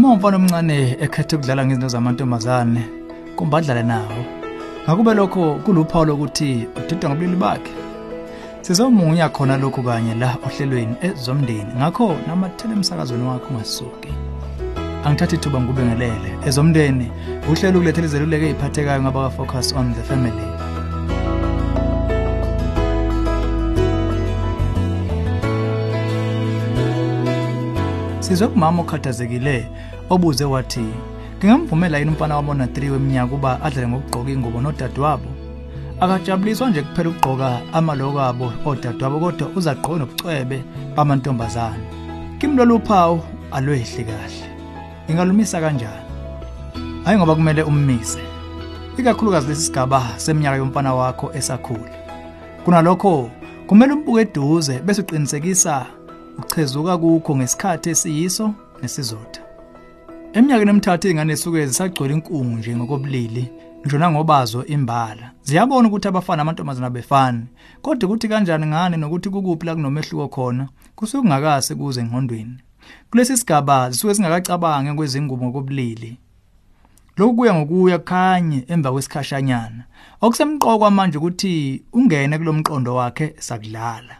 uma umfana omncane ekhetha ukudlala ngezinto zamantombazane kumbe adlale nawo. Ngakube lokho kuluphawu lokuthi udidwa ngobulili bakhe. Sizomunya khona lokhu kanye la ohlelweni ezomndeni. Ngakho namathele emsakazweni wakho ungasuki angithatha ithuba ngikubengelele ezomndeni uhlelo ukulethela izeluleko eziphathekayo ngabaka-focus on the family. Sizwe kumama okhathazekile obuze wathi ngingamvumela yini umfana wami ona-3 weminyaka uba adlale ngokugqoka ingubo nodadewabo? Akajabuliswa nje kuphela ukugqoka amaloko abo odadewabo kodwa uzagqoke nobucwebe bamantombazane. Kimi lolu phawu alwehli kahle. Ngingalumisa kanjani? Hayi ngoba kumele ummise. Ikakhulukazi lesi sigaba seminyaka yomfana wakho esakhula. Kunalokho kumele umbuke eduze bese uqinisekisa uchezuka kukho ngesikhathi esiyiso nesizotha. Eminyakeni emithathu izingane zisuke zisagcwele inkungu nje ngokobulili ngisho nangobazo imbala. Ziyabona ukuthi abafana namantombazana abefani kodwa ukuthi kanjani ngane nokuthi kukuphi la kunomehluko khona kusuke kungakase kuze engqondweni. Kulesi sigaba zisuke singakacabange kwezingubo ngokobulili. Lokhu kuya ngokuya khanye emva kwesikhashanyana. Okusemqoka manje ukuthi ungene kulomqondo wakhe sakudlala.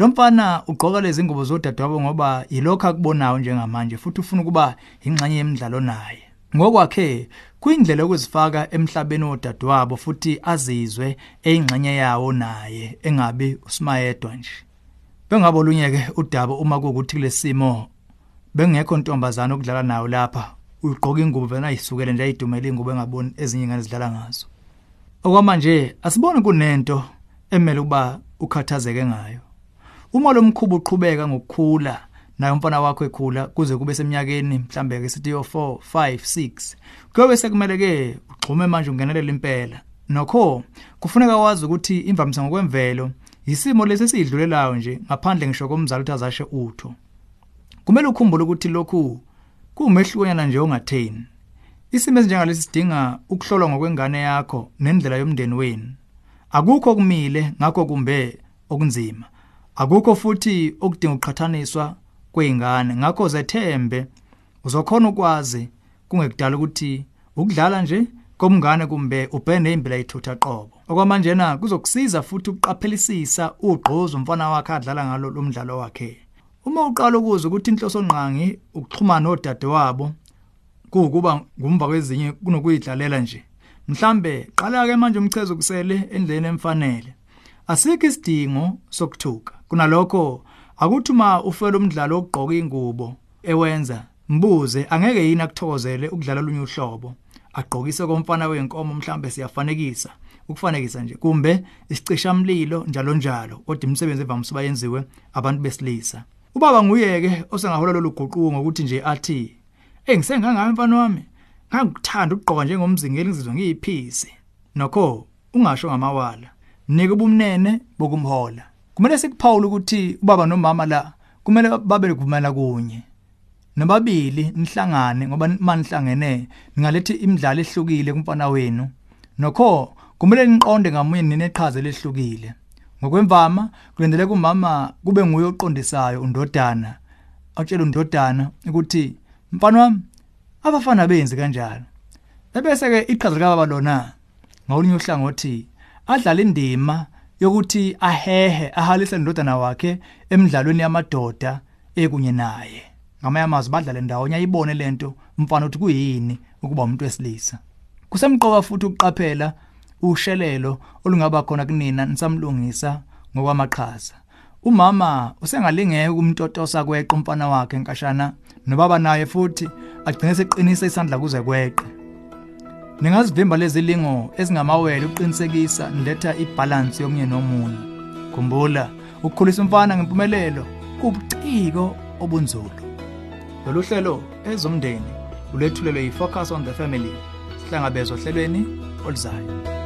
Lo mfana ugqoka lezi ngubo zodadewabo ngoba yilokho akubonayo njengamanje futhi ufuna ukuba ingxenye yemidlalo naye. Ngokwakhe kuyindlela yokuzifaka emhlabeni wodadewabo futhi azizwe eyingxenye yawo naye engabi usimayedwa nje. Bengabe olunyeke udaba uma kuukuthi kulesimo bengekho ntombazana okudlala nayo lapha ugqoka ingubo vena ayisukele nje ayidumela ingubo engaboni ezinye ingane zidlala ngazo. Okwamanje asibone kunento emele ukuba ukhathazeke ngayo. Uma lo mkhuba uqhubeka ngokukhula naye umfana wakho ekhula kuze kube seminyakeni mhlambe ke sithi yo 4 5 6 kuyobe sekumele ke ugxume manje ungenelele impela. Nokho kufuneka wazi ukuthi imvamisa ngokwemvelo isimo lesi sidlulelayo nje ngaphandle ngisho komzali uthi azashe utho. Kumele ukhumbule ukuthi lokhu kuumehlukanyana nje ongatheni isimo esinjengalesi sidinga ukuhlolwa ngokwengane yakho nendlela yomndeni wenu. Akukho kumile ngakho kumbe okunzima. Akukho futhi okudinga uqhathaniswa kweingane ngakho zethembe uzokhona ukwazi kungekudala ukuthi ukudlala nje komngane kumbe ubhene imbila yithutha qobo. Okwamanje na kuzokusiza futhi ukuqaphelisisa ugqozo umfana wakhe adlala ngalo lomdlalo wakhe. Uma uqala ukuza ukuthi inhloso nqangi ukuxhumana nodadewabo kuukuba ngumva kwezinye kunokuyidlalela nje. Mhlambe qala ke manje umchezo kusele endleni emfanele. Asikho isidingo sokuthuka. Kunalokho akuthi uma ufela umdlalo ogqoka ingubo ewenza mbuze angeke yini akuthokozele ukudlala lunye uhlobo? Agqokise komfana wenkomo mhlambe siyafanekisa. Ukufanekisa nje kumbe isicishamlilo njalo njalo kodwa imisebenzi evamise bayenziwe abantu besilisa. Ubaba nguyeke osengahola lolu guquko ngokuthi nje athi engisengangayo mfana wami? Ngangikuthanda ukugqoka njengomzingeli ngizizwe ngiyiphisi. Nokho ungasho ngamawala nika ubumnene bokumhola. Kumele sikuphawule ukuthi ubaba nomama la kumele babe kuvumela kunye. Nababili nihlangane ngoba manihlangene ningalethe imidlalo ehlukile kumfana wenu. Nokho kumele niqonde ngamunye nineqhaza lehlukile ngokwemvama kulendeleka umama kube nguye oqondisayo undodana. Atshela undodana ukuthi mfana wami abafana benzi kanjalo? Ebese ke iqhaza likababa lona ngawulinye uhlangothi adlala indima yokuthi ahehe ahalise indodana wakhe emidlalweni yamadoda ekunye naye. Ngamanye amazwi badlale ndawonye ayibone lento umfana uthi kuyini ukuba umuntu wesilisa. Kusemqoka futhi ukuqaphela ushelelo olungaba khona kunina nisamlungisa ngokwamaqhaza. Umama usengalingeke kumtotosa kweqe umfana wakhe enkashana nobaba naye futhi agcine seqinisa isandla kuze kweqe. Ningazivimba lezi lingo ezingamawele uqinisekisa niletha ibalance yomnye nomunye. Khumbula ukukhulisa umfana ngempumelelo kubuciko obunzulu. Lolu hlelo ezomndeni ulethulelwe yi-focus on the family sihlangabezwa ohlelweni oluzayo.